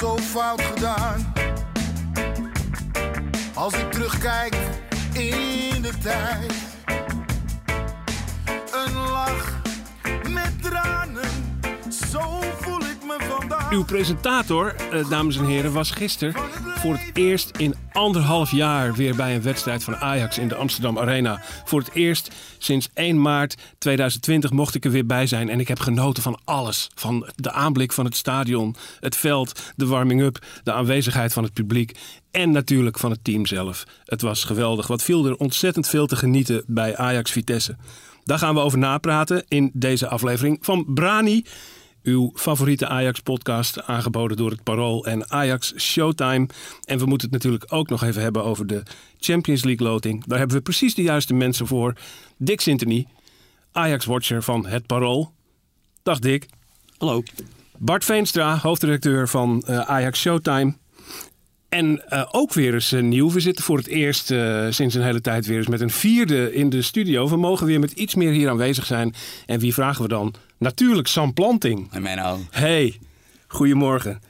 Zo fout gedaan. Als ik terugkijk in de tijd, een lach met tranen, zo Uw presentator, eh, dames en heren, was gisteren voor het eerst in anderhalf jaar weer bij een wedstrijd van Ajax in de Amsterdam Arena. Voor het eerst sinds 1 maart 2020 mocht ik er weer bij zijn en ik heb genoten van alles. Van de aanblik van het stadion, het veld, de warming-up, de aanwezigheid van het publiek en natuurlijk van het team zelf. Het was geweldig. Wat viel er ontzettend veel te genieten bij Ajax Vitesse. Daar gaan we over napraten in deze aflevering van Brani. Uw favoriete Ajax-podcast, aangeboden door het Parool en Ajax Showtime. En we moeten het natuurlijk ook nog even hebben over de Champions League-loting. Daar hebben we precies de juiste mensen voor. Dick Sintony, Ajax-watcher van het Parool. Dag Dick. Hallo. Bart Veenstra, hoofdredacteur van eh, Ajax Showtime. En eh, ook weer eens eh, nieuw. We zitten voor het eerst sinds een hele tijd weer eens met een vierde in de studio. We mogen weer met iets meer hier aanwezig zijn. En wie vragen we dan? Natuurlijk Sam Planting. En Menno. Hey, goedemorgen.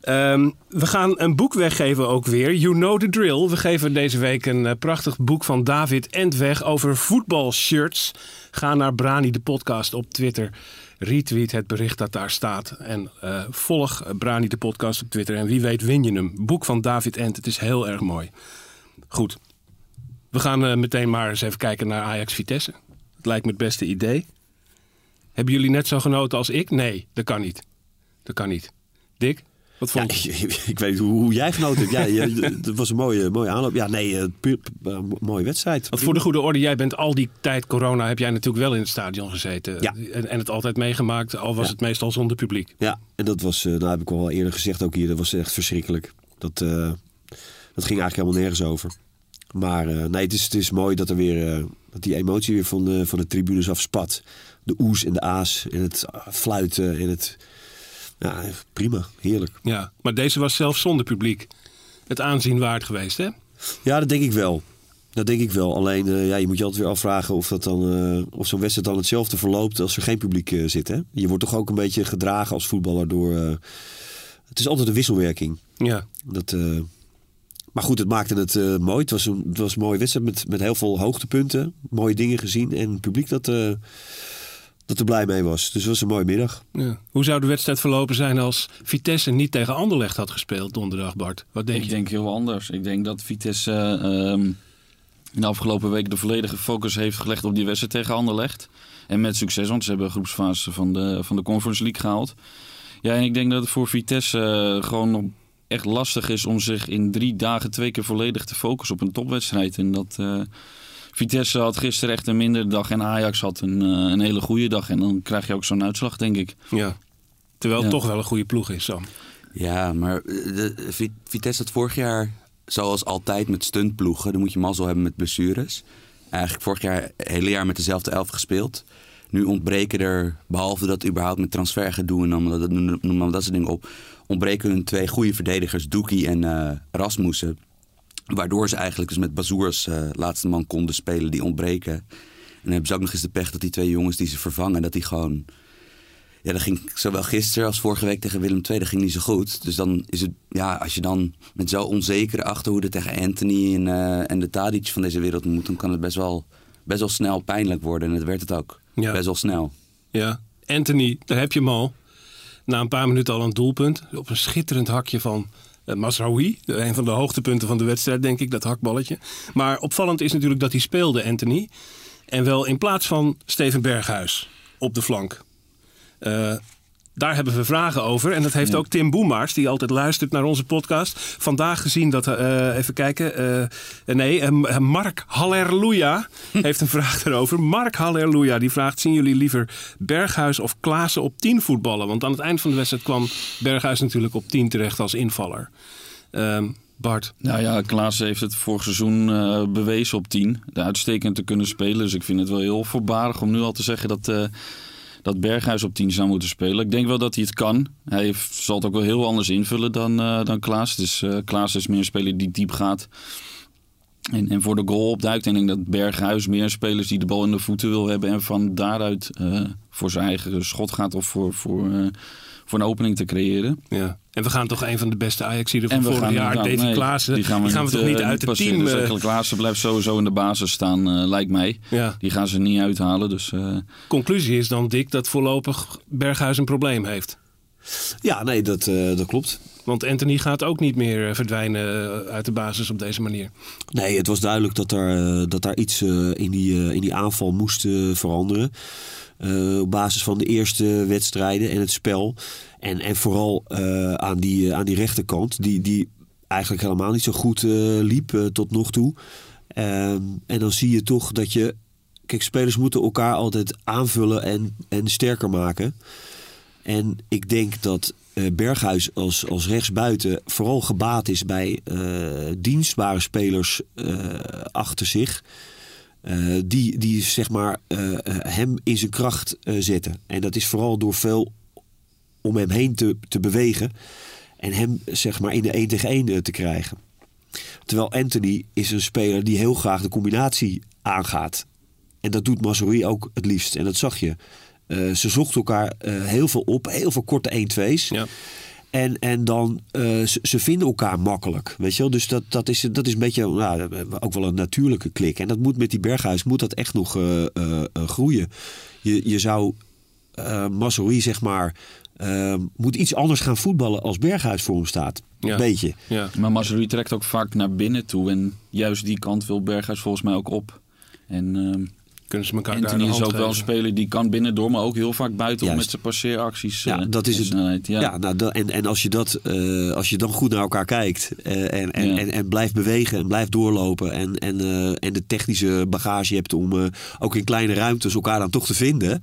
Ehm, we gaan een boek weggeven ook weer. You know the drill. We geven deze week een eh, prachtig boek van David Entweg over voetbalshirts. Ga naar Brani de podcast op Twitter. Retweet het bericht dat daar staat. En eh, volg Brani de podcast op Twitter. En wie weet win je hem. Boek van David Ent. Het is heel erg mooi. Goed. We gaan eh, meteen maar eens even kijken naar Ajax Vitesse. Het lijkt me het beste idee. Hebben jullie net zo genoten als ik? Nee, dat kan niet. Dat kan niet. Dick, wat Ja, vond je? ik, ik weet hoe, hoe jij genoten hebt. Ja, je- het was een mooie, mooie aanloop. Ja, nee, eh, puur, eh, mooie wedstrijd. Want voor de goede orde, jij bent al die tijd corona, heb jij natuurlijk wel in het stadion gezeten. Ja. En, en het altijd meegemaakt, al was Ja. het meestal zonder publiek. Ja, en dat was, eh, nou heb ik al eerder gezegd ook hier, dat was echt verschrikkelijk. Dat, dat ging eigenlijk helemaal nergens over. Maar nee, het is, het is mooi dat er weer, dat die emotie weer van de, van de tribunes afspat. De oes en de aas en het fluiten en het... Ja, prima, heerlijk. Ja, maar deze was zelfs zonder publiek het aanzien waard geweest, hè? Ja, dat denk ik wel. Dat denk ik wel. Alleen, eh, ja, je moet je altijd weer afvragen of, dat dan, eh, of zo'n wedstrijd dan hetzelfde verloopt als er geen publiek eh, zit. Hè? Je wordt toch ook een beetje gedragen als voetballer door... het is altijd een wisselwerking. Ja. Dat, maar goed, het maakte het mooi. Het was, een, het was een mooie wedstrijd met, met heel veel hoogtepunten. Mooie dingen gezien. En het publiek dat, dat er blij mee was. Dus het was een mooie middag. ja. Hoe zou de wedstrijd verlopen zijn als Vitesse niet tegen Anderlecht had gespeeld donderdag, Bart? Wat denk Ik je? denk heel anders. Ik denk dat Vitesse ehm, in de afgelopen week de volledige focus heeft gelegd op die wedstrijd tegen Anderlecht. En met succes, want ze hebben de groepsfase van de, van de Conference League gehaald. Ja, en ik denk dat het voor Vitesse eh, gewoon nog echt lastig is om zich in drie dagen twee keer volledig te focussen op een topwedstrijd. En dat eh, Vitesse had gisteren echt een mindere dag en Ajax had een, eh, een hele goede dag. En dan krijg je ook zo'n uitslag, denk ik. Ja. Terwijl het Ja. toch wel een goede ploeg is, Sam. Ja, maar eh, de, Vi- Vitesse had vorig jaar, zoals altijd met stuntploegen, dan moet je mazzel hebben met blessures. Eigenlijk vorig jaar het hele jaar met dezelfde elf gespeeld. Nu ontbreken er, behalve dat überhaupt met transfergedoe en noem maar dat soort dingen op, ontbreken hun twee goede verdedigers, Doekie en eh, Rasmussen. Waardoor ze eigenlijk dus met Bazoer als eh, laatste man konden spelen, die ontbreken. En dan hebben ze ook nog eens de pech dat die twee jongens die ze vervangen, dat die gewoon ja, dat ging zowel gisteren als vorige week tegen Willem II. Dat ging niet zo goed. Dus dan is het, ja, als je dan met zo onzekere achterhoede tegen Anthony en, eh, en de Tadic van deze wereld moet, dan kan het best wel, best wel snel pijnlijk worden. En dat werd het ook. Ja. Best wel snel. Ja. Anthony, daar heb je hem al. Na een paar minuten al een doelpunt. Op een schitterend hakje van Masraoui. Een van de hoogtepunten van de wedstrijd, denk ik, dat hakballetje. Maar opvallend is natuurlijk dat hij speelde, Anthony. En wel in plaats van Steven Berghuis op de flank. Eh, Daar hebben we vragen over. En dat heeft ook Tim Boemaars, die altijd luistert naar onze podcast. Vandaag gezien dat, eh, even kijken. eh, nee, eh, Mark Halleluja heeft een vraag erover. Mark Halleluja, die vraagt: Zien jullie liever Berghuis of Klaassen op 10 voetballen? Want aan het eind van de wedstrijd kwam Berghuis natuurlijk op 10 terecht als invaller. Ehm, Bart. Nou ja, Klaas heeft het vorig seizoen bewezen op 10. De uitstekend te kunnen spelen. Dus ik vind het wel heel voorbarig om nu al te zeggen dat, dat Berghuis op 10 zou moeten spelen. Ik denk wel dat hij het kan. Hij heeft- zal het ook wel heel anders invullen dan, eh, dan Klaas. Dus eh Klaas is meer een speler die diep gaat. En, en voor de goal opduikt. En ik denk dat Berghuis meer een speler is die de bal in de voeten wil hebben. En van daaruit eh, voor zijn eigen schot gaat of voor, voor, voor een opening te creëren. Ja. En we gaan toch een van de beste Ajaxiden van vorig gaan jaar, Davy nee, Klaassen. Die gaan we, toch eh, niet uit het passeren. team... Dus eh, eigenlijk Klaassen blijft sowieso in de basis staan, eh, lijkt mij. ja. Die gaan ze niet uithalen. Dus eh, Conclusie is dan, Dick, dat voorlopig Berghuis een probleem heeft. Ja, nee, dat, eh, dat klopt. Want Anthony gaat ook niet meer eh, verdwijnen eh, uit de basis op deze manier. Nee, het was duidelijk dat er, eh, dat daar iets eh, in, die, eh, in die aanval moest eh, veranderen. Eh, op basis van de eerste wedstrijden en het spel. En, en vooral eh, aan, die, eh, aan die rechterkant, die, die eigenlijk helemaal niet zo goed liep tot nog toe. Ehm, en dan zie je toch dat je. Kijk, spelers moeten elkaar altijd aanvullen en, en sterker maken. En ik denk dat eh, Berghuis als, als rechtsbuiten vooral gebaat is bij dienstbare spelers achter zich. Eh, die, die zeg maar eh, eh, hem in zijn kracht eh, zetten. En dat is vooral door veel om hem heen te, te bewegen. En hem zeg maar in de 1 tegen 1 te krijgen. Terwijl Anthony is een speler die heel graag de combinatie aangaat. En dat doet Mazzouri ook het liefst. En dat zag je. Ze zochten elkaar heel veel op. Heel veel korte 1-2's. Ja. En, en dan, eh, ze, ze vinden elkaar makkelijk. Weet je wel? Dus dat, dat, is, dat is een beetje, nou, ook wel een natuurlijke klik. En dat moet met die Berghuis, moet dat echt nog eh, eh, groeien. Je, je zou eh Mazzouri, zeg maar, eh, moet iets anders gaan voetballen als Berghuis voor hem staat. Ja. Een beetje. Ja. Maar Mazzouli trekt ook vaak naar binnen toe. En juist die kant wil Berghuis volgens mij ook op. En ehm, Kunnen ze elkaar Anthony is ook wel een speler die kan binnendoor, maar ook heel vaak buiten Juist. met zijn passeeracties. Ja, eh, dat is en het. snelheid. Ja. Ja, nou, dat, en, en als je dat, eh, als je dan goed naar elkaar kijkt eh, en, en, Ja. en, en blijft bewegen en blijft doorlopen en, en, eh, en de technische bagage hebt om eh, ook in kleine ruimtes elkaar dan toch te vinden.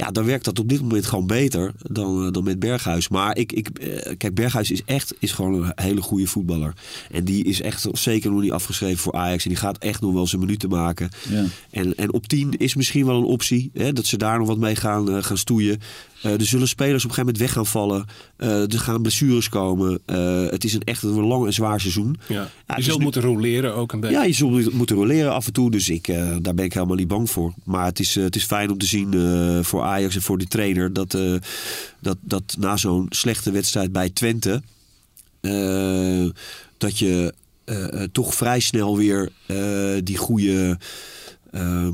Ja, dan werkt dat op dit moment gewoon beter dan, eh, dan met Berghuis. Maar ik, ik, eh, kijk, Berghuis is echt is gewoon een hele goede voetballer. En die is echt zeker nog niet afgeschreven voor Ajax. En die gaat echt nog wel zijn minuten maken. Ja. En, en op 10 is misschien wel een optie. Hè, dat ze daar nog wat mee gaan, eh, gaan stoeien. Eh, er zullen spelers op een gegeven moment weg gaan vallen. Eh, er gaan blessures komen. Eh, het is een echt een lang en zwaar seizoen. Ja. je is zult nu- moeten roleren ook een beetje. Ja, je zult moeten roleren af en toe. Dus ik, daar ben ik helemaal niet bang voor. Maar het is, het is fijn om te zien voor Ajax en voor die trainer... dat, dat, dat na zo'n slechte wedstrijd bij Twente... dat je toch vrij snel weer die goede... eh,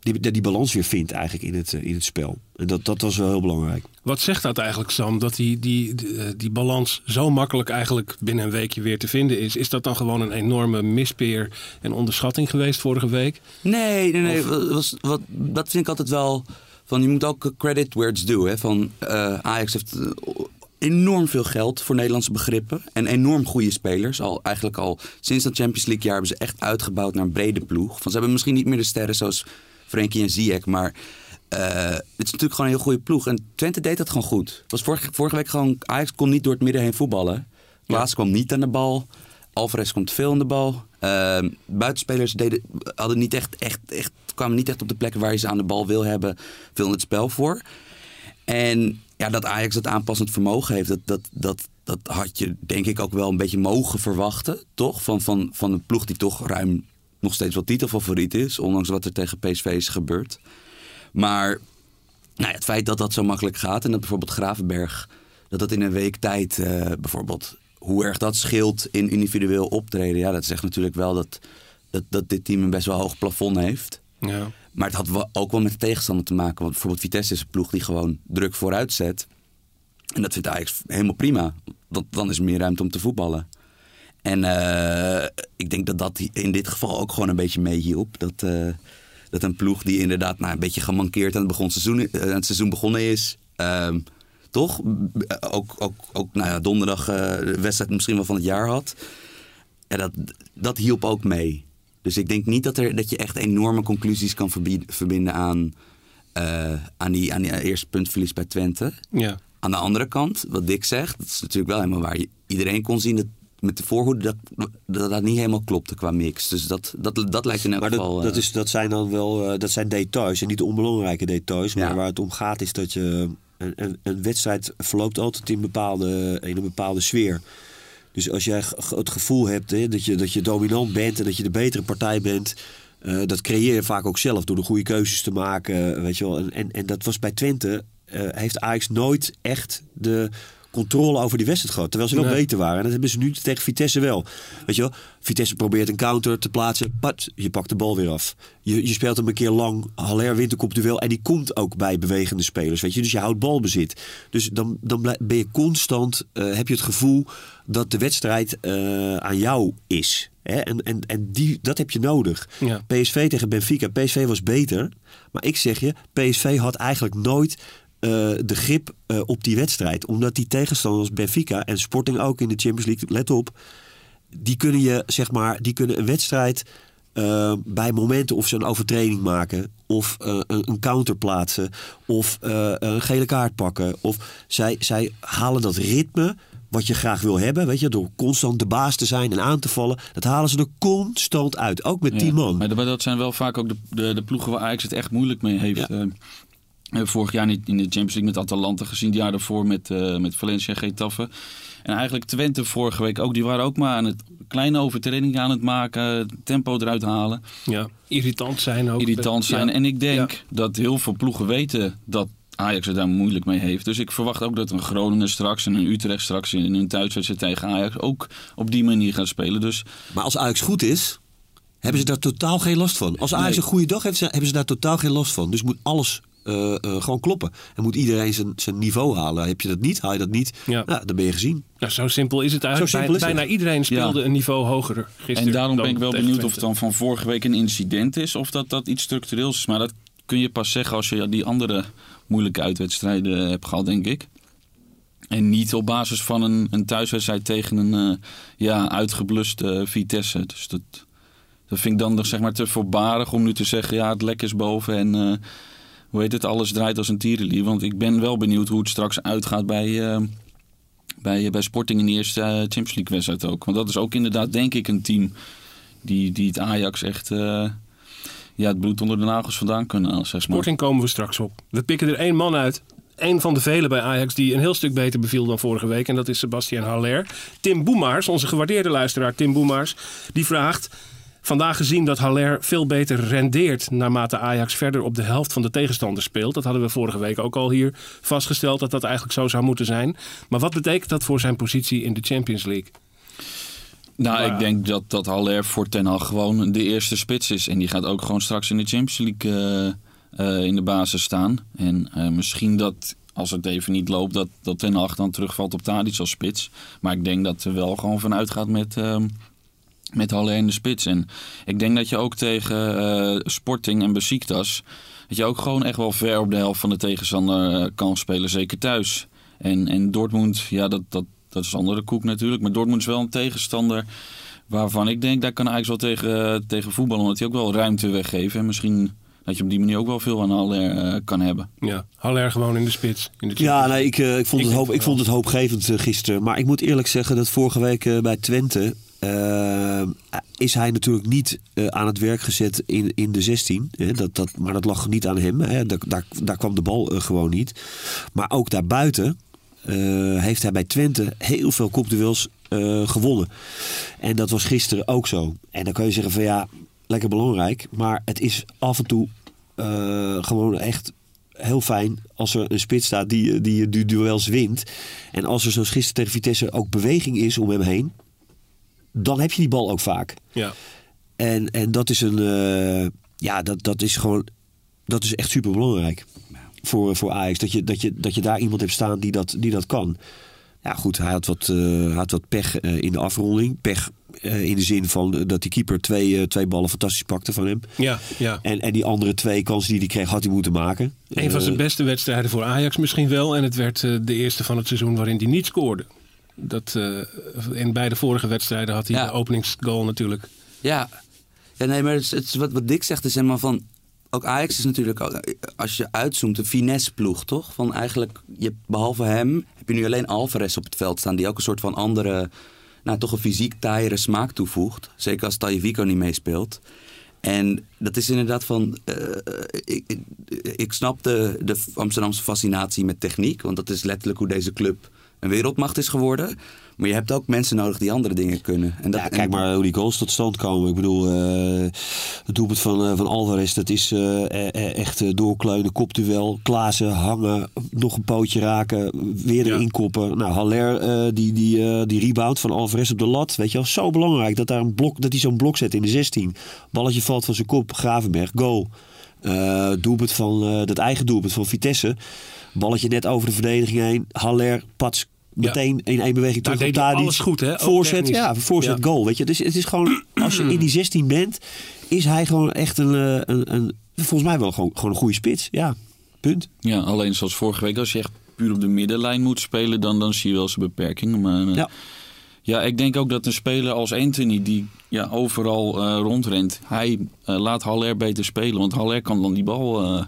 die, die balans weer vindt eigenlijk in het, eh, in het spel. En dat, dat was wel heel belangrijk. Wat zegt dat eigenlijk, Sam? Dat die, die, die, eh, die balans zo makkelijk eigenlijk binnen een weekje weer te vinden is. Is dat dan gewoon een enorme mispeer en onderschatting geweest vorige week? Nee, nee, nee. Wat, was- wat, dat vind ik altijd wel. Van, je moet ook credit where it's due. Hè? Van, eh, Ajax heeft enorm veel geld voor Nederlandse begrippen. En enorm goede spelers. Al, eigenlijk al sinds dat Champions League jaar hebben ze echt uitgebouwd naar een brede ploeg. Van, ze hebben misschien niet meer de sterren zoals Frenkie en Ziyech. Maar eh, het is natuurlijk gewoon een heel goede ploeg. En Twente deed dat gewoon goed. Was vorige, vorige week gewoon... Ajax kon niet door het midden heen voetballen. Klaas kwam niet aan de bal. Alvarez komt veel aan de bal. Ehm, buitenspelers deden, hadden niet echt, echt, echt, kwamen niet echt op de plekken waar je ze aan de bal wil hebben, veel in het spel voor. En ja, dat Ajax dat aanpassend vermogen heeft, dat, dat, dat, dat had je denk ik ook wel een beetje mogen verwachten, toch? Van, van, van een ploeg die toch ruim nog steeds wel titelfavoriet is, ondanks wat er tegen PSV is gebeurd. Maar nou ja, het feit dat dat zo makkelijk gaat en dat bijvoorbeeld Gravenberg, dat dat in een week tijd eh, bijvoorbeeld, hoe erg dat scheelt in individueel optreden, ja, dat zegt natuurlijk wel dat, dat, dat dit team een best wel hoog plafond heeft. Ja. Maar het had ook wel met de tegenstander te maken. Want bijvoorbeeld Vitesse is een ploeg die gewoon druk vooruit zet. En dat vindt Ajax helemaal prima. Want dan is er meer ruimte om te voetballen. En eh, ik denk dat dat in dit geval ook gewoon een beetje meehielp. Dat, eh, dat een ploeg die inderdaad nou, een beetje gemankeerd aan het, begon seizoen, eh, aan het seizoen begonnen is... ehm, toch? Ook, ook, ook nou ja, donderdag de wedstrijd misschien wel van het jaar had. En dat, dat hielp ook mee. Dus ik denk niet dat, er, dat je echt enorme conclusies kan verbinden aan, eh, aan, die, aan die eerste puntverlies bij Twente. Ja. Aan de andere kant, wat Dick zegt, dat is natuurlijk wel helemaal waar. Iedereen kon zien dat met de voorhoede dat dat, dat niet helemaal klopte qua mix. Dus dat, dat, dat lijkt in elk Maar geval... dat, dat, eh, is, dat zijn dan wel eh, dat zijn details en niet de onbelangrijke details. Maar Ja. waar het om gaat is dat je een, een, een wedstrijd verloopt altijd in, bepaalde, in een bepaalde sfeer. Dus als jij het gevoel hebt hè, dat, je, dat je dominant bent en dat je de betere partij bent, eh, dat creëer je vaak ook zelf door de goede keuzes te maken. Weet je wel. En, en, en dat was bij Twente, heeft Ajax nooit echt de controle over die wedstrijd gehad. Terwijl ze wel Nee. beter waren. En dat hebben ze nu tegen Vitesse wel. Weet je wel, Vitesse probeert een counter te plaatsen. Pat, je pakt de bal weer af. Je, je speelt hem een keer lang. Haller wint een. En die komt ook bij bewegende spelers. Weet je? Dus je houdt balbezit. Dus dan, dan ben je constant, eh, heb je het gevoel dat de wedstrijd eh, aan jou is. Hè? En, en, en die, dat heb je nodig. Ja. PSV tegen Benfica. PSV was beter. Maar ik zeg je, PSV had eigenlijk nooit eh, de grip eh, op die wedstrijd. Omdat die tegenstanders Benfica en Sporting ook in de Champions League, let op, die kunnen je, zeg maar, die kunnen een wedstrijd eh, bij momenten of ze een overtreding maken, of een, een counter plaatsen, of een gele kaart pakken. Of zij, zij halen dat ritme wat je graag wil hebben, weet je, door constant de baas te zijn en aan te vallen. Dat halen ze er constant uit, ook met Ja, 10 man. Maar dat- maar dat zijn wel vaak ook de, de, de ploegen waar Ajax het echt moeilijk mee heeft. Ja. Eh, vorig jaar niet in de Champions League met Atalanta gezien. Het jaar daarvoor met, eh, met Valencia en Getafe. En eigenlijk Twente vorige week ook. Die waren ook maar aan het kleine overtredingen aan het maken. Tempo eruit halen. ja. Irritant zijn ook. Irritant zijn. Ja. En ik denk dat heel veel ploegen weten dat Ajax het daar moeilijk mee heeft. Dus ik verwacht ook dat een Groningen straks en een Utrecht straks in een thuiswedstrijd tegen Ajax ook op die manier gaan spelen. Dus Maar als Ajax goed is, hebben ze daar totaal geen last van. Als Ajax Nee. een goede dag heeft, hebben ze daar totaal geen last van. Dus moet alles eh, eh, gewoon kloppen. En moet iedereen zijn, zijn niveau halen. Heb je dat niet, haal je dat niet, Ja. nou, dan ben je gezien. Nou, zo simpel is het eigenlijk. Zo simpel is Bij- het. Bijna iedereen speelde Ja. een niveau hoger gisteren. En daarom ben ik wel benieuwd of het dan van vorige week een incident is of dat dat iets structureels is. Maar dat kun je pas zeggen als je die andere moeilijke uitwedstrijden hebt gehad, denk ik. En niet op basis van een, een thuiswedstrijd tegen een eh, ja, uitgebluste Vitesse. Dus dat, dat vind ik dan nog, zeg maar te voorbarig om nu te zeggen... ja, het lek is boven en eh, hoe heet het, alles draait als een tierenlier. Want ik ben wel benieuwd hoe het straks uitgaat bij, eh, bij, bij Sporting in de eerste eh, Champions League wedstrijd ook. Want dat is ook inderdaad denk ik een team die, die het Ajax echt eh, ja, het bloed onder de nagels vandaan kunnen halen. Zeg maar. Sporting komen we straks op. We pikken er één man uit. Eén van de velen bij Ajax die een heel stuk beter beviel dan vorige week. En dat is Sebastian Haller. Tim Boemaars, onze gewaardeerde luisteraar Tim Boemaars, die vraagt... Vandaag gezien dat Haller veel beter rendeert naarmate Ajax verder op de helft van de tegenstander speelt. Dat hadden we vorige week ook al hier vastgesteld dat dat eigenlijk zo zou moeten zijn. Maar wat betekent dat voor zijn positie in de Champions League? Nou, ik denk dat, dat Haller voor Ten Hag gewoon de eerste spits is. En die gaat ook gewoon straks in de Champions League eh, eh, in de basis staan. En eh, misschien dat, als het even niet loopt, dat, dat Ten Hag dan terugvalt op Tadic als spits. Maar ik denk dat er wel gewoon vanuit gaat met, ehm, met Haller in de spits. En ik denk dat je ook tegen eh, Sporting en Besiktas... dat je ook gewoon echt wel ver op de helft van de tegenstander eh, kan spelen. Zeker thuis. En, en Dortmund, ja, dat, dat, dat is een andere koek natuurlijk. Maar Dortmund is wel een tegenstander waarvan ik denk, daar kan eigenlijk wel tegen, eh, tegen voetballen. Omdat hij ook wel ruimte weggeven. En misschien dat je op die manier ook wel veel aan Haller eh, kan hebben. Ja, Haller gewoon in de spits. In de Ja, nee, ik, ik, vond, Ik het hoop, ik vond het hoopgevend gisteren. Maar ik moet eerlijk zeggen dat vorige week bij Twente... eh, is hij natuurlijk niet eh, aan het werk gezet in, in de 16. Hè? Dat, dat, maar dat lag niet aan hem. Hè? Daar, daar, daar kwam de bal eh, gewoon niet. Maar ook daarbuiten heeft hij bij Twente heel veel kopduels gewonnen. En dat was gisteren ook zo. En dan kan je zeggen van ja, lekker belangrijk. Maar het is af en toe gewoon echt heel fijn als er een spits staat die, die die duels wint. En als er zoals gisteren tegen Vitesse ook beweging is om hem heen. Dan heb je die bal ook vaak. Ja. En, en dat is een. eh, ja, dat, dat is gewoon. Dat is echt super belangrijk. Voor, voor Ajax. Dat je, dat, je, dat je daar iemand hebt staan die dat, die dat kan. Ja, goed. Hij had wat, hij had wat pech eh, in de afronding. Pech in de zin van dat die keeper twee, twee ballen fantastisch pakte van hem. Ja, ja. En, en die andere twee kansen die hij kreeg, had hij moeten maken. Een van zijn beste wedstrijden voor Ajax misschien wel. En het werd de eerste van het seizoen waarin hij niet scoorde. Dat, eh, in beide vorige wedstrijden had hij Ja. de openingsgoal natuurlijk. Ja, ja nee, maar het het wat, wat Dick zegt is helemaal van... Ook Ajax is natuurlijk, als je uitzoomt, een finesse-ploeg, toch? Van eigenlijk, je, behalve hem, heb je nu alleen Alvarez op het veld staan... die ook een soort van andere, nou toch een fysiek taaiere smaak toevoegt. Zeker als Tajevico niet meespeelt. En dat is inderdaad van... eh, ik, ik, ik snap de, de Amsterdamse fascinatie met techniek... want dat is letterlijk hoe deze club een wereldmacht is geworden... Maar je hebt ook mensen nodig die andere dingen kunnen. En dat, Ja, en- kijk maar hoe die goals tot stand komen. Ik bedoel, eh, het doelpunt van, eh, van Alvarez, dat is eh, eh, eh, echt doorkleunen, kopduel, Klaassen, hangen, nog een pootje raken, weer Ja. erin koppen. Nou, Haller, die, die, die rebound van Alvarez op de lat, weet je wel, zo belangrijk dat, daar een blok, dat hij zo'n blok zet in de 16. Balletje valt van zijn kop, Gravenberg, goal. Eh, doelpunt van, eh, dat eigen doelpunt van Vitesse. Balletje net over de verdediging heen. Haller, pats, meteen in één beweging Daar terug op deed hij Tadic. alles goed, hè? Voorzet, ja, voorzet, Ja. goal. Weet je? Dus het is gewoon, als je in die 16 bent, is hij gewoon echt een, eh, een, een volgens mij wel gewoon, gewoon een goede spits. Ja, punt. Ja, alleen zoals vorige week, als je echt puur op de middenlijn moet spelen, dan, dan zie je wel zijn beperkingen. Maar Ja. Ja. ik denk ook dat een speler als Anthony, die ja, overal eh, rondrent, hij eh, laat Haller beter spelen. Want Haller kan dan die bal eh,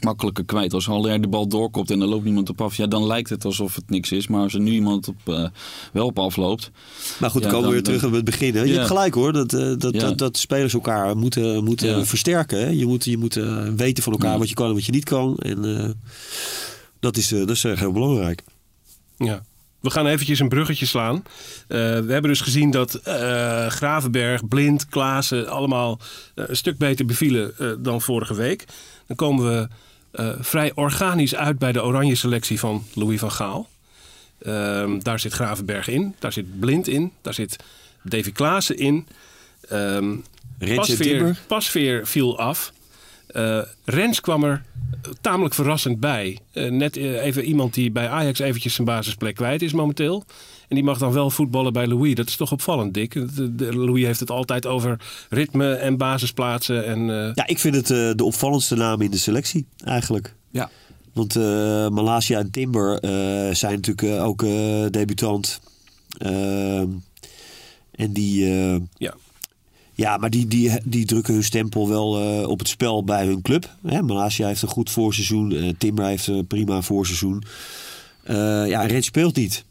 makkelijker kwijt. Als Haller de bal doorkopt en er loopt niemand op af, ja, dan lijkt het alsof het niks is. Maar als er nu iemand op, eh, wel op afloopt, Maar goed, dan Ja, komen we weer terug op het begin. hè. Je Ja. hebt gelijk hoor, dat, eh, dat, Ja. dat, dat spelers elkaar moeten, moeten Ja. versterken. Hè. Je moet, je moet weten van elkaar Ja. wat je kan en wat je niet kan. En eh, dat, is, eh, dat is heel belangrijk. Ja. We gaan eventjes een bruggetje slaan. Eh, we hebben dus gezien dat eh, Gravenberg, Blind, Klaassen allemaal eh, een stuk beter bevielen dan vorige week. Dan komen we vrij organisch uit bij de oranje selectie van Louis van Gaal. Ehm, daar zit Gravenberg in, daar zit Blind in, daar zit Davy Klaassen in. En Pasveer. Pasveer viel af. Eh, Rens kwam er tamelijk verrassend bij. Eh, net eh, even iemand die bij Ajax eventjes zijn basisplek kwijt is momenteel. En die mag dan wel voetballen bij Louis. Dat is toch opvallend, Dick. De, de- Louis heeft het altijd over ritme en basisplaatsen. En, eh, Ja, ik vind het eh, de opvallendste naam in de selectie eigenlijk. Ja. Want eh Malasia en Timber eh, zijn natuurlijk ook eh, debutant. Ehm, en die, eh, ja. Ja, maar die, die, die drukken hun stempel wel eh, op het spel bij hun club. Hè? Malasia heeft een goed voorseizoen. eh Timber heeft een prima voorseizoen. Eh ja, Rens speelt niet.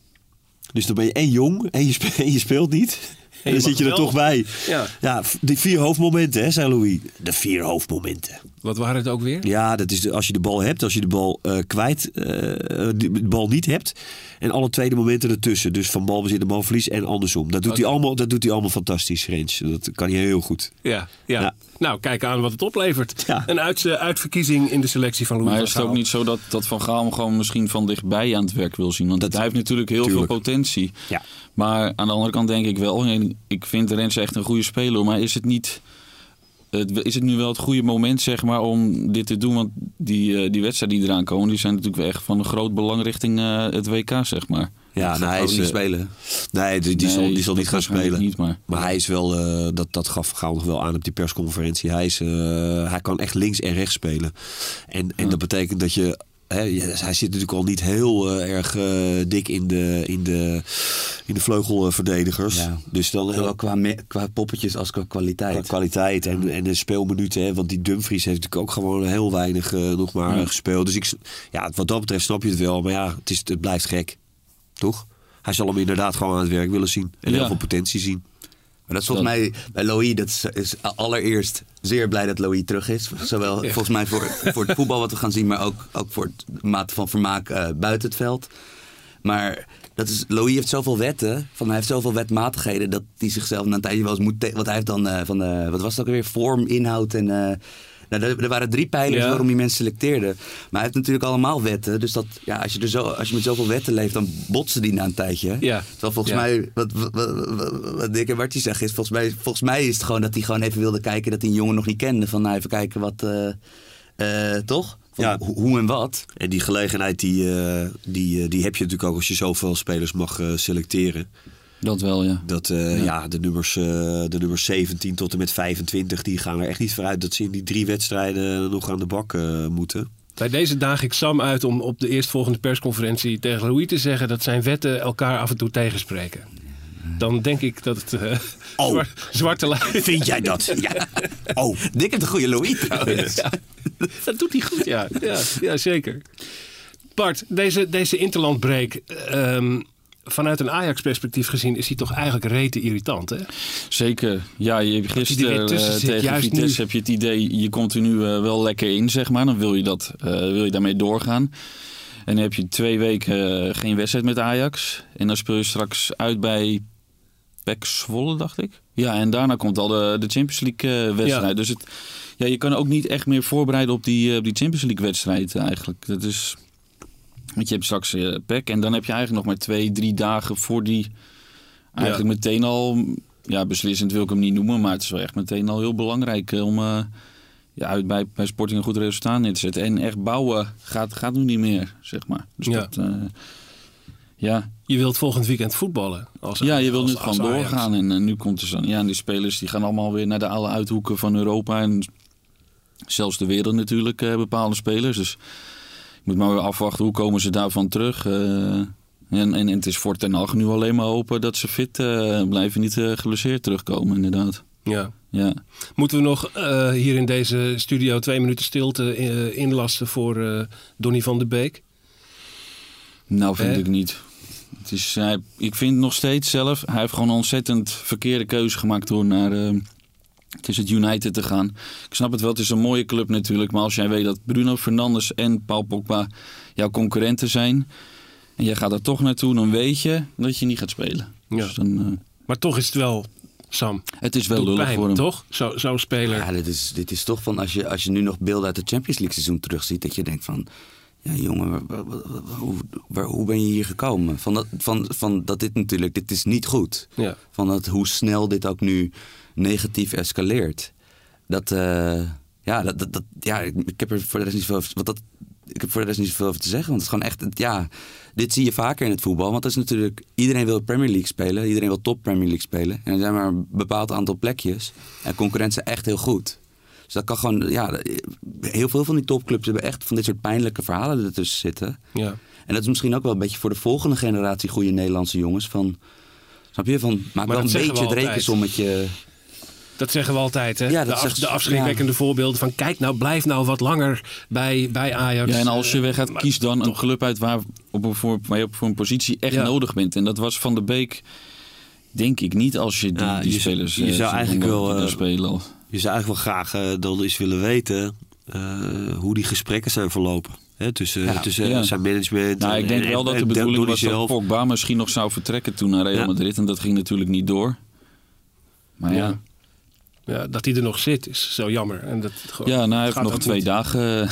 Dus dan ben je en jong en je speelt, en je speelt niet. En dan zit je er wel. toch bij. Ja. Ja, die vier hoofdmomenten, hè, zei Louis. De vier hoofdmomenten. Wat waren het ook weer? Ja, dat is de- als je de bal hebt, als je de bal eh, kwijt, eh, de, de bal niet hebt. En alle tweede momenten ertussen. Dus van balbezit naar balverlies en andersom. Dat doet, hij, allemaal, dat doet hij allemaal fantastisch, Rens. Dat kan hij heel goed. Ja, ja. Ja. Nou, kijk aan wat het oplevert. Ja. Een uit, uitverkiezing in de selectie van Louis Maar van is het ook niet zo dat, dat Van Gaal hem gewoon misschien van dichtbij aan het werk wil zien? Want Dat- hij heeft natuurlijk heel tuurlijk. veel potentie. Ja. Maar aan de andere kant denk ik wel, ik vind Rens echt een goede speler, maar is het niet... het- Is het nu wel het goede moment zeg maar, om dit te doen? Want die, eh, die wedstrijden die eraan komen, die zijn natuurlijk wel echt van een groot belang richting eh, het WK, zeg maar. Ja, nou, hij is, niet eh, spelen. Nee, die, die, zal, die zal niet gaan spelen. Niet, maar. Maar hij is wel, eh, dat, dat gaf Gaal nog wel aan op die persconferentie. Hij, is, eh, hij kan echt links en rechts spelen. En, en dat betekent dat je. Hij zit natuurlijk al niet heel eh, erg eh, dik in de, in de, in de vleugelverdedigers. Ja. Dus dan Zowel qua, qua poppetjes als qua kwaliteit. Qua kwaliteit en, en de speelminuten. Hè, want die Dumfries heeft natuurlijk ook gewoon heel weinig eh, nog maar Ja. eh, gespeeld. Dus ik, ja, wat dat betreft snap je het wel. Maar ja, het, is, het blijft gek. Toch? Hij zal hem inderdaad gewoon aan het werk willen zien. En Ja. heel veel potentie zien. Maar dat is volgens mij bij Louis, dat is, is allereerst zeer blij dat Louis terug is. Zowel volgens mij voor, voor het voetbal wat we gaan zien, maar ook, ook voor het mate van vermaak eh, buiten het veld. Maar dat is, Louis heeft zoveel wetten, van, hij heeft zoveel wetmatigheden dat hij zichzelf na een tijdje wel eens moet... te- Want hij heeft dan eh, van de, wat was het ook weer, vorm, inhoud en... nou, er, er waren drie pijlers Ja. waarom hij mensen selecteerde. Maar hij heeft natuurlijk allemaal wetten. Dus dat, ja, als, je er zo, als je met zoveel wetten leeft, dan botsen die na een tijdje. Ja. Terwijl volgens Ja. mij, wat, wat, wat, wat- wat Dick en Bartje zeggen, is volgens mij, volgens mij is het gewoon dat hij gewoon even wilde kijken dat hij een jongen nog niet kende. Van nou, even kijken wat, eh, eh, toch? Ja. ho- hoe en wat. En die gelegenheid die, eh, die, die heb je natuurlijk ook als je zoveel spelers mag eh, selecteren. Dat wel, ja. Dat eh, Ja. ja. de, nummers, eh, de nummers 17 tot en met 25, die gaan er echt niet vooruit dat ze in die drie wedstrijden nog aan de bak eh, moeten. Bij deze daag ik Sam uit om op de eerstvolgende persconferentie tegen Louis te zeggen dat zijn wetten elkaar af en toe tegenspreken. Dan denk ik dat het eh, Oh. zwart- zwarte lijn... Vind jij dat? Ja. Oh, Dick heeft een goede Louis trouwens. Dat doet hij goed, ja. ja, ja zeker. Bart, deze, deze interlandbreak, ehm, vanuit een Ajax-perspectief gezien, is hij toch eigenlijk rete irritant, hè? Zeker. Ja, je er gisteren eh, zit, tegen Vitesse nu. heb je het idee, je komt er nu eh, wel lekker in, zeg maar. Dan wil je, dat, eh, wil je daarmee doorgaan. En dan heb je twee weken geen wedstrijd met Ajax. En dan speel je straks uit bij PEC Zwolle, dacht ik. Ja, en daarna komt al de, de Champions League wedstrijd. Ja. Dus het, ja, je kan ook niet echt meer voorbereiden op die, op die Champions League wedstrijd eigenlijk. Dat is... Want je hebt straks eh PEC en dan heb je eigenlijk nog maar twee, drie dagen voor die... Eigenlijk meteen al, ja, beslissend wil ik hem niet noemen, maar het is wel echt meteen al heel belangrijk eh, om eh, ja, uit bij, bij Sporting een goed resultaat neer te zetten. En echt bouwen gaat, gaat nu niet meer, zeg maar. Dus Ja. dat, ja. Je wilt volgend weekend voetballen. Als, ja, je wil als- nu gewoon doorgaan. En nu komt er zo, ja, en die spelers die gaan allemaal weer naar de alle uithoeken van Europa. En zelfs de wereld natuurlijk, eh, bepaalde spelers. Dus moet maar weer afwachten hoe komen ze daarvan terug. eh en, en, en het is voor Ten Hag nu alleen maar hopen dat ze fit eh, blijven, niet uh, terugkomen inderdaad. Ja. Ja. Moeten we nog hier in deze studio twee minuten stilte inlasten voor Donny van de Beek? Nou, vind ik niet. Het is, hij, ik vind nog steeds zelf, hij heeft gewoon een ontzettend verkeerde keuze gemaakt door naar het is het United te gaan. Ik snap het wel, het is een mooie club natuurlijk. Maar als jij weet dat Bruno Fernandes en Paul Pogba jouw concurrenten zijn. En jij gaat daar toch naartoe, dan weet je dat je niet gaat spelen. Ja. Dus dan, eh, Maar toch is het wel, Sam, het is wel lullig pijn, voor hem. toch? Zo- Zo'n speler. Ja, dit is, dit is toch van als je, als je nu nog beelden uit de Champions League seizoen terugziet, dat je denkt van, ja jongen, hoe, waar, hoe ben je hier gekomen? Van dat, van, van dat dit natuurlijk, dit is niet goed. Ja. Van dat, hoe snel dit ook nu negatief escaleert. Dat, eh, ja, dat, dat, dat- ja, ik, heb er voor de rest niet veel over, wat dat, ik heb voor de rest niet zoveel over te zeggen. Want het is gewoon echt, ja, dit zie je vaker in het voetbal. Want dat is natuurlijk, iedereen wil Premier League spelen. Iedereen wil top Premier League spelen. En er zijn maar een bepaald aantal plekjes. En concurrentie echt heel goed. Dus dat kan gewoon, ja, heel veel van die topclubs hebben echt van dit soort pijnlijke verhalen ertussen zitten. Ja. En dat is misschien ook wel een beetje voor de volgende generatie goede Nederlandse jongens. Van, snap je? Van, maak wel dat een beetje het rekensommetje. Dat zeggen we altijd, hè? Ja, de, af- de afschrikwekkende voorbeelden van... kijk nou, blijf nou wat langer bij, bij Ajax. Ja, en als je weg gaat, kies dan een club uit waar, op een, voor, waar je op voor een positie echt Ja. nodig bent. En dat was Van de Beek, denk ik niet, als je die, Ja, die je- spelers je eh, zou eigenlijk wel, eh, spelen. Je zou eigenlijk wel graag eh, dan eens willen weten eh, hoe die gesprekken zijn verlopen. Hè, tussen Ja, tussen ja. zijn management. Nou, ik en- denk en- wel dat de bedoeling was dat. Pogba misschien nog zou vertrekken toen naar Real Ja. Madrid. En dat ging natuurlijk niet door. Maar ja, Ja. Dat hij er nog zit is zo jammer. En dat gewoon- ja nou, hij heeft nog twee niet. dagen eh,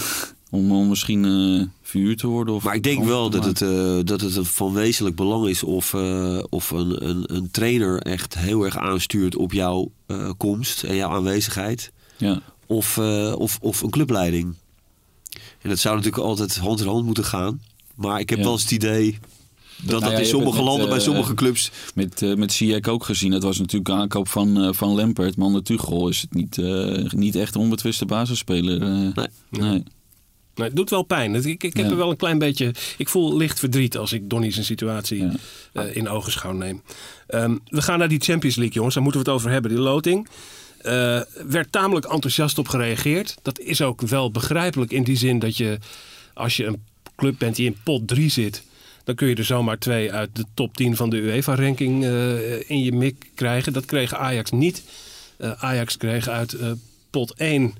om, om misschien eh verhuurd te worden. Of Maar ik denk wel dat het, eh, dat het van wezenlijk belang is of, eh, of een, een, een trainer echt heel erg aanstuurt op jouw eh, komst en jouw aanwezigheid. Ja. Of, eh, of, of een clubleiding. En dat zou natuurlijk altijd hand in hand moeten gaan. Maar ik heb Ja. wel eens het idee dat Nou dat ja, in sommige met, landen, bij eh, sommige clubs... Met, eh met Ziyech ook gezien. Dat was natuurlijk aankoop van, eh van Lampert. Maar onder Tuchel is het niet, eh, niet echt een onbetwiste basisspeler. Nee. nee. Nee, het doet wel pijn. Ik, ik heb Ja. er wel een klein beetje... Ik voel licht verdriet als ik Donny zijn situatie Ja. eh, in ogenschouw neem. Ehm, we gaan naar die Champions League, jongens. Daar moeten we het over hebben. Die loting. Eh werd tamelijk enthousiast op gereageerd. Dat is ook wel begrijpelijk in die zin dat je... Als je een club bent die in pot 3 zit... dan kun je er zomaar twee uit de top 10 van de UEFA-ranking eh, in je mik krijgen. Dat kreeg Ajax niet. Eh, Ajax kreeg uit eh, pot 1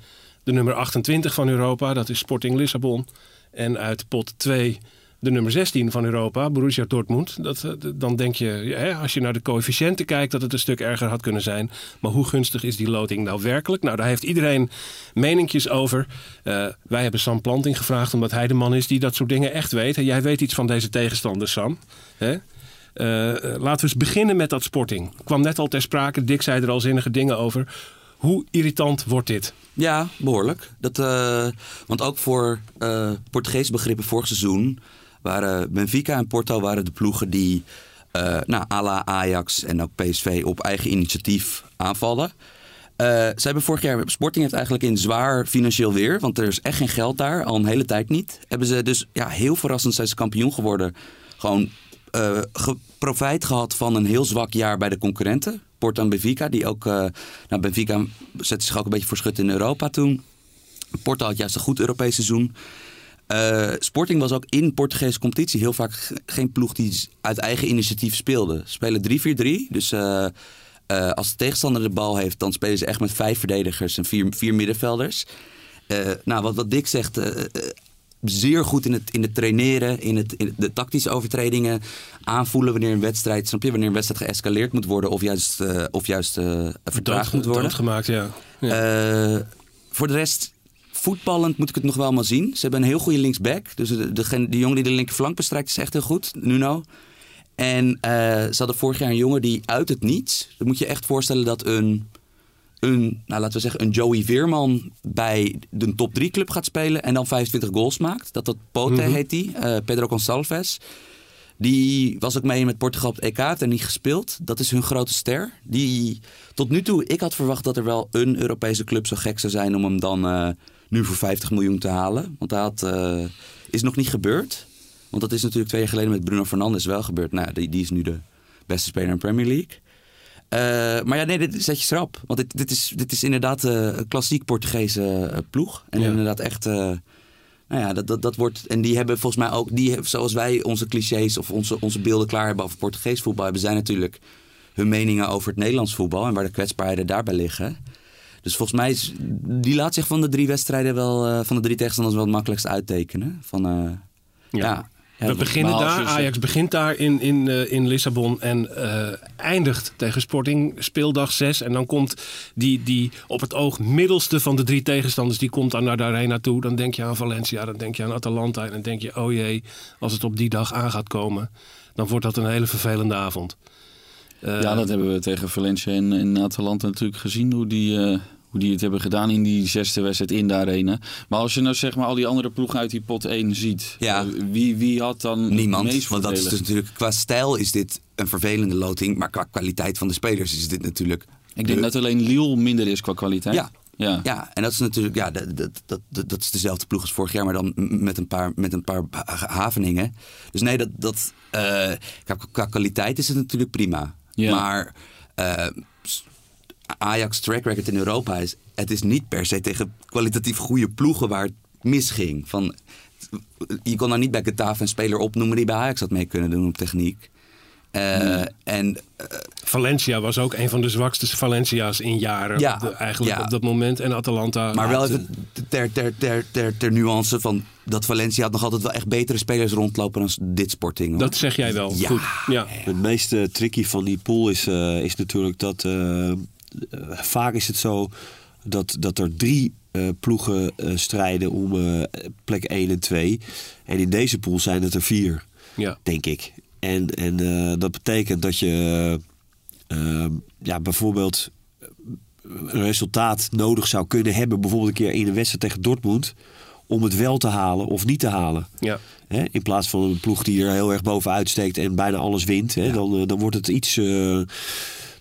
de nummer 28 van Europa. Dat is Sporting Lissabon. En uit pot 2 de nummer 16 van Europa, Borussia Dortmund. Dat, eh, dan denk je, als je naar de coëfficiënten kijkt, dat het een stuk erger had kunnen zijn. Maar hoe gunstig is die loting nou werkelijk? Nou, daar heeft iedereen meninkjes over. Eh, wij hebben Sam Planting gevraagd, omdat hij de man is die dat soort dingen echt weet. En jij weet iets van deze tegenstanders, Sam. Hè? Eh, laten we eens beginnen met dat sporting. Kwam net al ter sprake, Dick zei er al zinnige dingen over. Hoe irritant wordt dit? Ja, behoorlijk. Dat, want ook voor Portugese begrippen vorig seizoen waren Benfica en Porto waren de ploegen die eh nou, à la Ajax en ook PSV op eigen initiatief aanvallen. Ze hebben vorig jaar, Sporting heeft eigenlijk in zwaar financieel weer, want er is echt geen geld daar, al een hele tijd niet. Hebben ze dus ja, heel verrassend zijn ze kampioen geworden. Gewoon eh, profijt gehad van een heel zwak jaar bij de concurrenten. Porto en Benfica, die ook, nou Benfica zette zich ook een beetje voor schut in Europa toen. Porto had juist een goed Europees seizoen. Eh, Sporting was ook in Portugese competitie heel vaak ge- geen ploeg die uit eigen initiatief speelde. Ze spelen 3-4-3. Dus eh, eh, als de tegenstander de bal heeft, dan spelen ze echt met vijf verdedigers en vier, vier middenvelders. Nou, wat, wat Dick zegt, zeer goed in het, in het traineren, in, het, in de tactische overtredingen, aanvoelen wanneer een wedstrijd, snap je, wanneer een wedstrijd geëscaleerd moet worden of juist, of juist vertraagd moet worden. gemaakt, ja. ja. Voor de rest, voetballend moet ik het nog wel maar zien. Ze hebben een heel goede linksback. Dus de, die jongen die de linkerflank bestrijkt is echt heel goed, Nuno. En eh, ze hadden vorig jaar een jongen die uit het niets... Dan moet je echt voorstellen dat een, een, nou, laten we zeggen, een Joey Veerman... bij de top 3 club gaat spelen en dan 25 goals maakt. Dat dat Pote heet die, eh, Pedro Gonçalves. Die was ook mee met Portugal op het EK, heeft er niet gespeeld. Dat is hun grote ster. Die, tot nu toe, ik had verwacht dat er wel een Europese club zo gek zou zijn om hem dan eh, nu voor 50 miljoen te halen. Want dat eh, is nog niet gebeurd. Want dat is natuurlijk twee jaar geleden met Bruno Fernandes wel gebeurd. Nou, die, die is nu de beste speler in de Premier League. Eh, maar ja, nee, dit zet je schrap. Want dit, dit, is, dit is inderdaad eh, een klassiek Portugese ploeg. En Ja. inderdaad echt... nou ja, dat, dat, dat wordt. En die hebben volgens mij ook. Die, zoals wij onze clichés of onze, onze beelden klaar hebben over Portugees voetbal. hebben zij natuurlijk hun meningen over het Nederlands voetbal. En waar de kwetsbaarheden daarbij liggen. Dus volgens mij is. Die laat zich van de drie wedstrijden wel. eh, van de drie tegenstanders wel het makkelijkst uittekenen. Van. eh, ja. ja. We beginnen daar, Ajax begint daar in, in, eh, in Lissabon en eindigt tegen Sporting speeldag 6. En dan komt die, die op het oog middelste van de drie tegenstanders, die komt dan naar de arena toe. Dan denk je aan Valencia, dan denk je aan Atalanta en dan denk je, oh jee, als het op die dag aan gaat komen, dan wordt dat een hele vervelende avond. Eh, Ja, dat hebben we tegen Valencia en, en Atalanta natuurlijk gezien. Hoe die, eh, hoe die het hebben gedaan in die zesde wedstrijd in de arena. Maar als je nou zeg maar al die andere ploegen uit die pot 1 ziet. Ja. eh, Wie, wie had dan Niemand. meest Want dat is dus natuurlijk. Qua stijl is dit een vervelende loting. Maar qua kwaliteit van de spelers is dit natuurlijk. Ik denk de- dat alleen Lille minder is qua kwaliteit. Ja. ja. Ja, en dat is natuurlijk, ja, dat, dat, dat, is dezelfde ploeg als vorig jaar, maar dan met een paar, met een paar ha- haveningen. Dus nee, dat, dat, eh, qua, qua kwaliteit is het natuurlijk prima. Maar eh, Ajax track record in Europa is, het is niet per se tegen kwalitatief goede ploegen waar het misging. Van, je kon nou niet bij Getafe een speler opnoemen die bij Ajax had mee kunnen doen op techniek. Eh, En Valencia was ook een van de zwakste Valencia's in jaren. Ja, op de- eigenlijk ja. op dat moment. En Atalanta. Maar wel even ter, ter, ter, ter, ter nuance van dat Valencia had nog altijd wel echt betere spelers rondlopen dan dit Sporting. hoor. Dat zeg jij wel. Ja. Goed. Ja. Het meest eh, tricky van die pool is, eh, is natuurlijk dat eh, eh, vaak is het zo dat, dat er drie eh, ploegen eh, strijden om eh, plek 1 en 2. En in deze pool zijn het er vier, Ja. denk ik. En, en eh, dat betekent dat je eh, ja, bijvoorbeeld een resultaat nodig zou kunnen hebben. Bijvoorbeeld een keer in een wedstrijd tegen Dortmund. Om het wel te halen of niet te halen. Ja. Hè, in plaats van een ploeg die er heel erg bovenuit steekt en bijna alles wint. Hè, dan, eh, dan wordt het iets. dan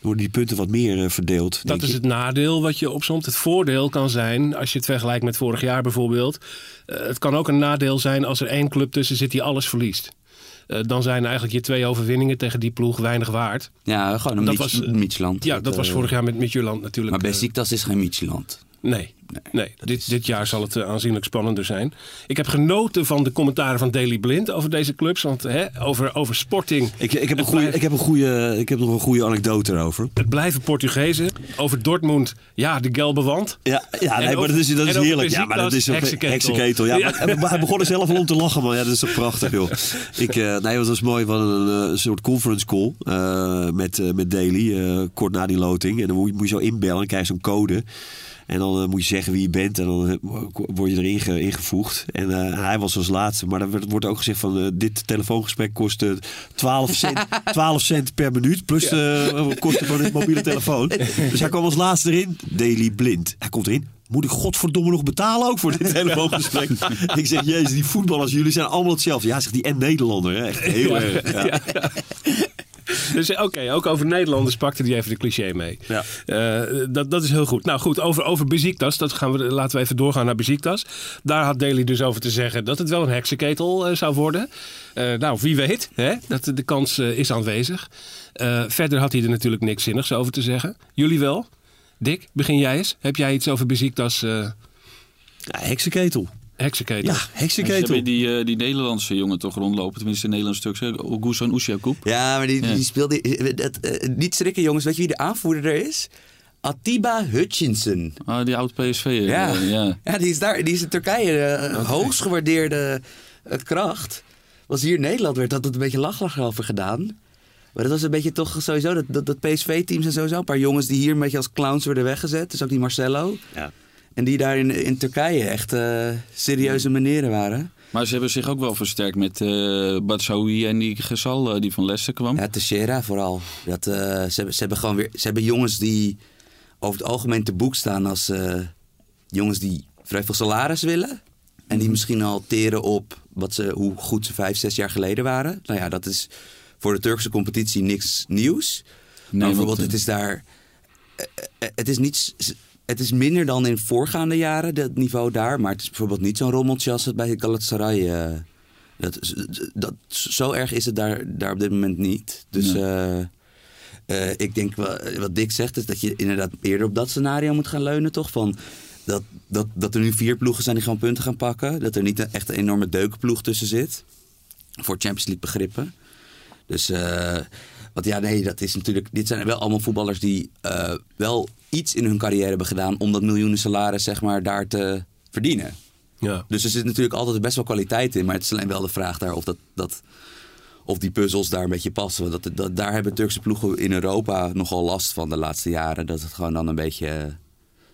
worden die punten wat meer verdeeld. Dat is het nadeel wat je opzomt. Het voordeel kan zijn, als je het vergelijkt met vorig jaar bijvoorbeeld. het kan ook een nadeel zijn als er één club tussen zit die alles verliest. Eh, dan zijn eigenlijk je twee overwinningen tegen die ploeg weinig waard. Ja, gewoon een Dat was, eh. Ja, dat was eh, vorig jaar met Midtjylland natuurlijk. Maar eh, Besiktas is geen Mietjeland. Nee, nee. Dit, dit jaar zal het eh, aanzienlijk spannender zijn. Ik heb genoten van de commentaren van Daily Blind over deze clubs. Want hè, over, over sporting. Ik, ik, heb een goede, ik, heb een goede, ik heb nog een goede anekdote erover. Het blijven Portugezen. Over Dortmund, ja, de gelbe wand. Ja, ja nee, maar dat is, dat is heerlijk. Ja, maar dat is een heksenketel. Ja, Ja. maar- maar hij begon er zelf al om te lachen, man. Ja, dat is toch prachtig, joh. Ik, eh, nee, dat was mooi. We hadden een, eh, soort conference call eh, met, eh, met Daly, eh, kort na die loting. En dan moet je, moet je zo inbellen en krijg je zo'n code. En dan eh, moet je zeggen wie je bent en dan eh, word je erin ge- ingevoegd. En eh, hij was als laatste. Maar er werd- wordt ook gezegd van dit telefoongesprek kost eh, 12, cent, 12 cent per minuut. Plus de kosten van het mobiele telefoon. Dus hij kwam als laatste erin. Daily Blind. Hij komt erin. Moet ik godverdomme nog betalen ook voor dit telefoongesprek? ik zeg, jezus, die voetballers, jullie zijn allemaal hetzelfde. Ja, zegt die en Nederlander. Hè? Echt heel erg. Ja. Dus oké, ook over Nederlanders pakte hij even de cliché mee. Ja. Eh, dat, dat is heel goed. Nou goed, over, over Besiktas, dat gaan we, laten we even doorgaan naar Besiktas. Daar had Daly dus over te zeggen dat het wel een heksenketel eh, zou worden. Eh, nou, wie weet, hè? Dat, de kans eh, is aanwezig. Eh, verder had hij er natuurlijk niks zinnigs over te zeggen. Jullie wel? Dick, begin jij eens. Heb jij iets over Besiktas eh Ja, heksenketel. Heksenketel? Ja, heksenketel. die, eh, die Nederlandse jongen toch rondlopen. Tenminste, de Nederlandse stuk. Ogusan Oesjakoub. Ja, maar die, Ja. die speelde... eh, Dat, eh, niet schrikken jongens, weet je wie de aanvoerder er is? Atiba Hutchinson. Ah, die oud PSV. Ja. ja. die is daar. Die is in Turkije een hoogst gewaardeerde eh, kracht. Was hier in Nederland werd dat een beetje lachlag over gedaan. Maar dat was een beetje toch sowieso dat, dat, dat PSV-teams en sowieso. Een paar jongens die hier een beetje als clowns werden weggezet. Dus ook die Marcelo. Ja. En die daar in, in Turkije echt eh, serieuze meneren waren. Maar ze hebben zich ook wel versterkt met Batsaoui en die Gezal eh, die van Leicester kwam. Ja, Teixeira vooral. Dat, ze, hebben, ze hebben gewoon weer. Ze hebben jongens die over het algemeen te boek staan als jongens die vrij veel salaris willen. En die misschien al teren op wat ze, hoe goed ze vijf, zes jaar geleden waren. Nou ja, dat is voor de Turkse competitie niks nieuws. Nee, maar bijvoorbeeld, het is daar. Het is, niet, het is minder dan in voorgaande jaren, dat niveau daar. Maar het is bijvoorbeeld niet zo'n rommeltje als het bij Galatasaray. eh dat, dat, zo erg is het daar, daar op dit moment niet. Dus eh, eh, ik denk wel, wat Dick zegt, is dat je inderdaad eerder op dat scenario moet gaan leunen, toch? Van dat, dat, dat er nu vier ploegen zijn die gewoon punten gaan pakken. Dat er niet een, echt een enorme deukenploeg tussen zit. Voor Champions League begrippen. Dus, want ja, nee, dat is natuurlijk. Dit zijn wel allemaal voetballers die eh, wel iets in hun carrière hebben gedaan. om dat miljoenen salaris, zeg maar, daar te verdienen. Ja. Dus er zit natuurlijk altijd best wel kwaliteit in. Maar het is alleen wel de vraag daar of, dat, dat, of die puzzels daar een beetje passen. Want Dat, dat, daar hebben Turkse ploegen in Europa nogal last van de laatste jaren. Dat het gewoon dan een beetje.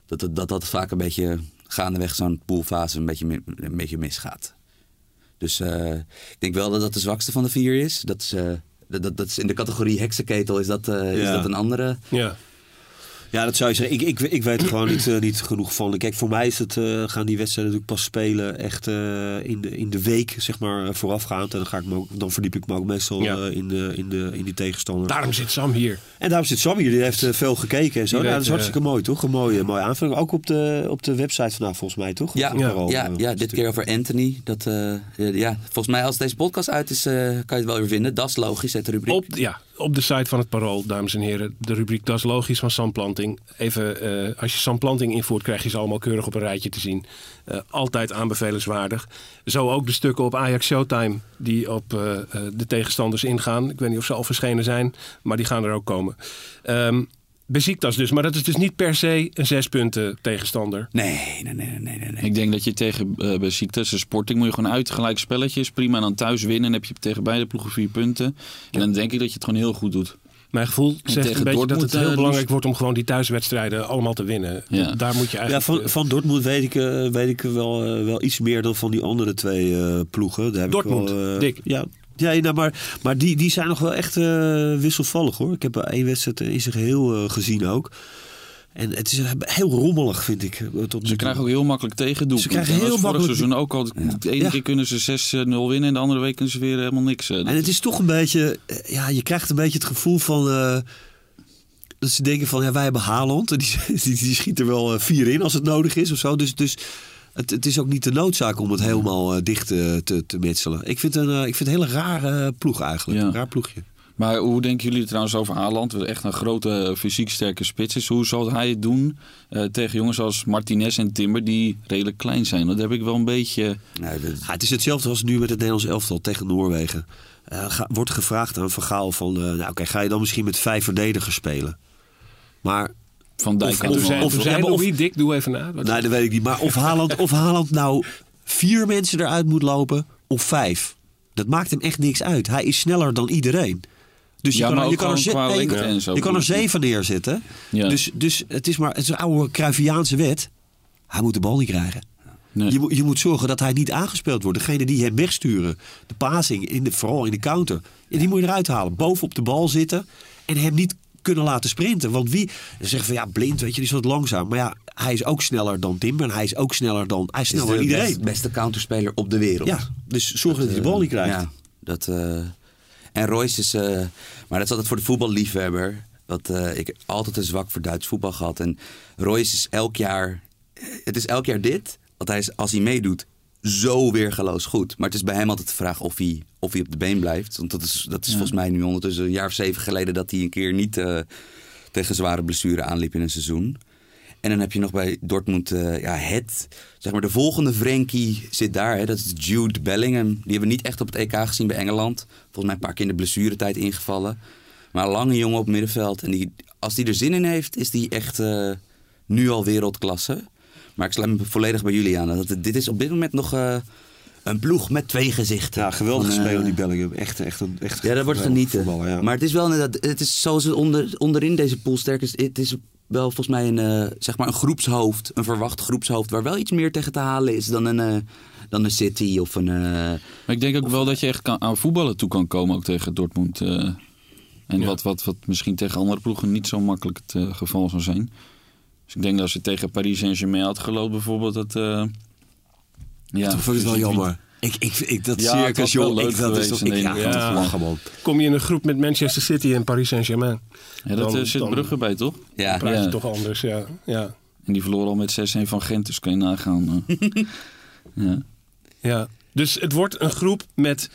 Dat dat, dat, dat vaak een beetje gaandeweg zo'n poolfase een beetje, een beetje misgaat. Dus eh, ik denk wel dat dat de zwakste van de vier is. Dat is, eh, dat, dat, is in de categorie heksenketel is dat, eh, is dat een andere. ja. Ja, dat zou je zeggen. Ik, ik, ik weet er gewoon niet, eh, niet genoeg van. Kijk, voor mij is het, eh, gaan die wedstrijden natuurlijk pas spelen echt eh, in, de, in de week, zeg maar, voorafgaand. En dan, ga ik me ook, dan verdiep ik me ook meestal Ja. eh, in, de, in, de, in die tegenstander. Daarom zit Sam hier. En daarom zit Sam hier, die heeft veel gekeken en zo. Ja, weet, dat is hartstikke mooi, toch? Een mooie, mooie aanvulling. Ook op de, op de website vandaag, volgens mij, toch? Ja, ja, ja, dit keer over Anthony. Dat, eh, ja, volgens mij als deze podcast uit is, eh, kan je het wel weer vinden. Dat is logisch, het rubriek. Op, ja, op de site van het Parool, dames en heren. De rubriek Dat is logisch van Sam Planting. Even, eh, als je Sam Planting invoert, krijg je ze allemaal keurig op een rijtje te zien. Eh, altijd aanbevelenswaardig. Zo ook de stukken op Ajax Showtime die op eh, de tegenstanders ingaan. Ik weet niet of ze al verschenen zijn, maar die gaan er ook komen. Ehm Besiktas dus, maar dat is dus niet per se een zes punten tegenstander. Nee, nee, nee, nee, nee. nee. Ik denk dat je tegen uh, Besiktas en Sporting moet je gewoon uit gelijk spelletjes. Prima, en dan thuis winnen. En heb je tegen beide ploegen vier punten. En dan denk ik dat je het gewoon heel goed doet. Mijn gevoel zegt tegen een beetje dat het heel eh, belangrijk liefst- wordt om gewoon die thuiswedstrijden allemaal te winnen. Ja. Daar moet je Ja, eigenlijk... van, van Dortmund weet ik, eh, weet ik wel, eh, wel iets meer dan van die andere twee eh, ploegen. Daar heb Dortmund, ik wel, eh, Dick. Ja, ja nou, maar, maar die, die zijn nog wel echt eh, wisselvallig hoor. Ik heb één wedstrijd in zijn geheel eh, gezien ook. En het is heel rommelig, vind ik. eh, Tot Ze krijgen ook heel makkelijk tegendoelpunten. Ze krijgen heel makkelijk- seizoen ook al. De ene Ja. keer kunnen ze 6-0 winnen en de andere week kunnen ze weer helemaal niks. En het is toch een beetje, ja, je krijgt een beetje het gevoel van. dat ze denken van, ja, wij hebben Haaland. En die, die, die schiet er wel vier in als het nodig is of zo. Dus, dus het, het is ook niet de noodzaak om het helemaal eh, dicht eh, te, te metselen. Ik vind, een, eh, ik vind het een hele rare ploeg eigenlijk. Ja. Een raar ploegje. Maar hoe denken jullie trouwens over Haaland? Echt een grote fysiek sterke spits is. Hoe zal hij het doen tegen jongens als Martinez en Timber die redelijk klein zijn? Dat heb ik wel een beetje... Dat- Ja, het is hetzelfde als nu met het Nederlands elftal tegen Noorwegen. Ga- wordt gevraagd aan Van Gaal van... nou oké, ga je dan misschien met vijf verdedigers spelen? Maar Van Dijk Of- wel. of- of- Louis, Dick, doe even na. Nee, dat weet ik niet. Maar of Haaland, of Haaland nou vier mensen eruit moet lopen of vijf. Dat maakt hem echt niks uit. Hij is sneller dan iedereen. Dus je kan, er- je kan er, gewoon ze- qua nee, je lengte kan- en zo. je kan er zeven neerzetten. Ja. Dus, dus het is maar het is een oude Cruyffiaanse wet. Hij moet de bal niet krijgen. Nee. Je, moet- je moet zorgen dat hij niet aangespeeld wordt. Degene die hem wegsturen, de passing, in de, vooral in de counter. Die moet je eruit halen. Boven op de bal zitten en hem niet kunnen laten sprinten. Want wie zeggen van ja, blind, weet je, die is wat langzaam. Maar ja, hij is ook sneller dan Timber. En hij is ook sneller dan, hij is sneller dan de iedereen. best- beste counterspeler op de wereld. Ja, dus zorg dat hij de bal niet krijgt. Ja, dat, eh, En Royce is, eh, maar dat is altijd voor de voetballiefhebber. Dat, eh, ik heb altijd een zwak voor Duits voetbal gehad. En Royce is elk jaar, het is elk jaar dit. Want hij is, als hij meedoet, zo weergeloos goed. Maar het is bij hem altijd de vraag of hij, of hij op de been blijft. Want dat is, dat is volgens mij nu ondertussen een jaar of zeven geleden... dat hij een keer niet eh, tegen zware blessure aanliep in een seizoen. En dan heb je nog bij Dortmund eh, ja, het, zeg maar de volgende Frenkie zit daar. Hè, dat is Jude Bellingham. Die hebben we niet echt op het EK gezien bij Engeland. Volgens mij een paar keer in de blessuretijd ingevallen. Maar een lange jongen op middenveld. En die, als die er zin in heeft, is die echt eh, nu al wereldklasse. Maar ik sluit me volledig bij jullie aan. Dat, dit is op dit moment nog eh, een ploeg met twee gezichten. Ja, geweldige Van, eh, speler die Bellingham. Echt, echt, een- echt ja, dat wordt geweldig genieten. ja. Maar het is wel inderdaad, het is zoals het onder, onderin deze pool sterk is. Het is wel volgens mij een, eh, zeg maar een groepshoofd, een verwacht groepshoofd, waar wel iets meer tegen te halen is dan een, eh, dan een City of een. Maar ik denk ook wel dat je echt kan, aan voetballen toe kan komen, ook tegen Dortmund. eh. en Ja. wat, wat, wat misschien tegen andere ploegen niet zo makkelijk het geval zou zijn. Dus ik denk dat als je tegen Paris Saint-Germain had gelopen bijvoorbeeld, dat... eh ja, Dat vond ik wel jammer. Ik, ik, ik, dat Ja, circus, joh. leuk Ik, dat is geweest toch... in Ik, ja, ja, lachen, man. Kom je in een groep met Manchester City en Paris Saint-Germain. Ja, dat Dan- eh, zit dan- Brugge bij, toch? ja, praat je Ja. toch anders, ja. ja. En die verloren al met 6-1 van Gent, dus kan je nagaan. eh. ja. Ja, dus het wordt een groep met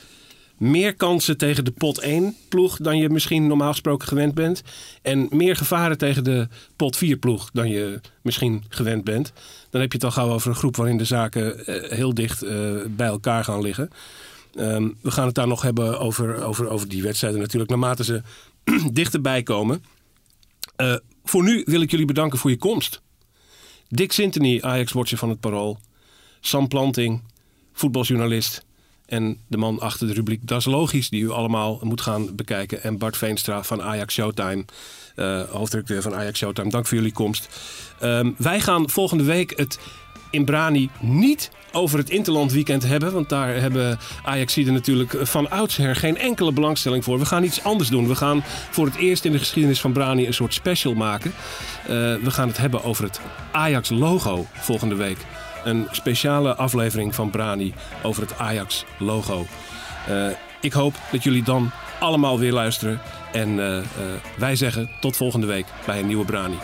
meer kansen tegen de pot 1 ploeg dan je misschien normaal gesproken gewend bent. En meer gevaren tegen de pot 4 ploeg dan je misschien gewend bent. Dan heb je het al gauw over een groep waarin de zaken eh, heel dicht eh, bij elkaar gaan liggen. Ehm, we gaan het daar nog hebben over, over, over die wedstrijden natuurlijk, naarmate ze dichterbij komen. Eh, voor nu wil ik jullie bedanken voor je komst. Dick Sintony, Ajax-watcher van het Parool. Sam Planting, voetbaljournalist. En de man achter de rubriek Dat is Logisch, die u allemaal moet gaan bekijken. En Bart Veenstra van Ajax Showtime, eh, hoofdredacteur van Ajax Showtime. Dank voor jullie komst. Ehm, wij gaan volgende week het in Brani niet over het Interland weekend hebben. Want daar hebben Ajaxiden natuurlijk van oudsher geen enkele belangstelling voor. We gaan iets anders doen. We gaan voor het eerst in de geschiedenis van Brani een soort special maken. Eh, we gaan het hebben over het Ajax-logo volgende week. Een speciale aflevering van Brani over het Ajax-logo. Eh, ik hoop dat jullie dan allemaal weer luisteren. En eh, eh, wij zeggen tot volgende week bij een nieuwe Brani.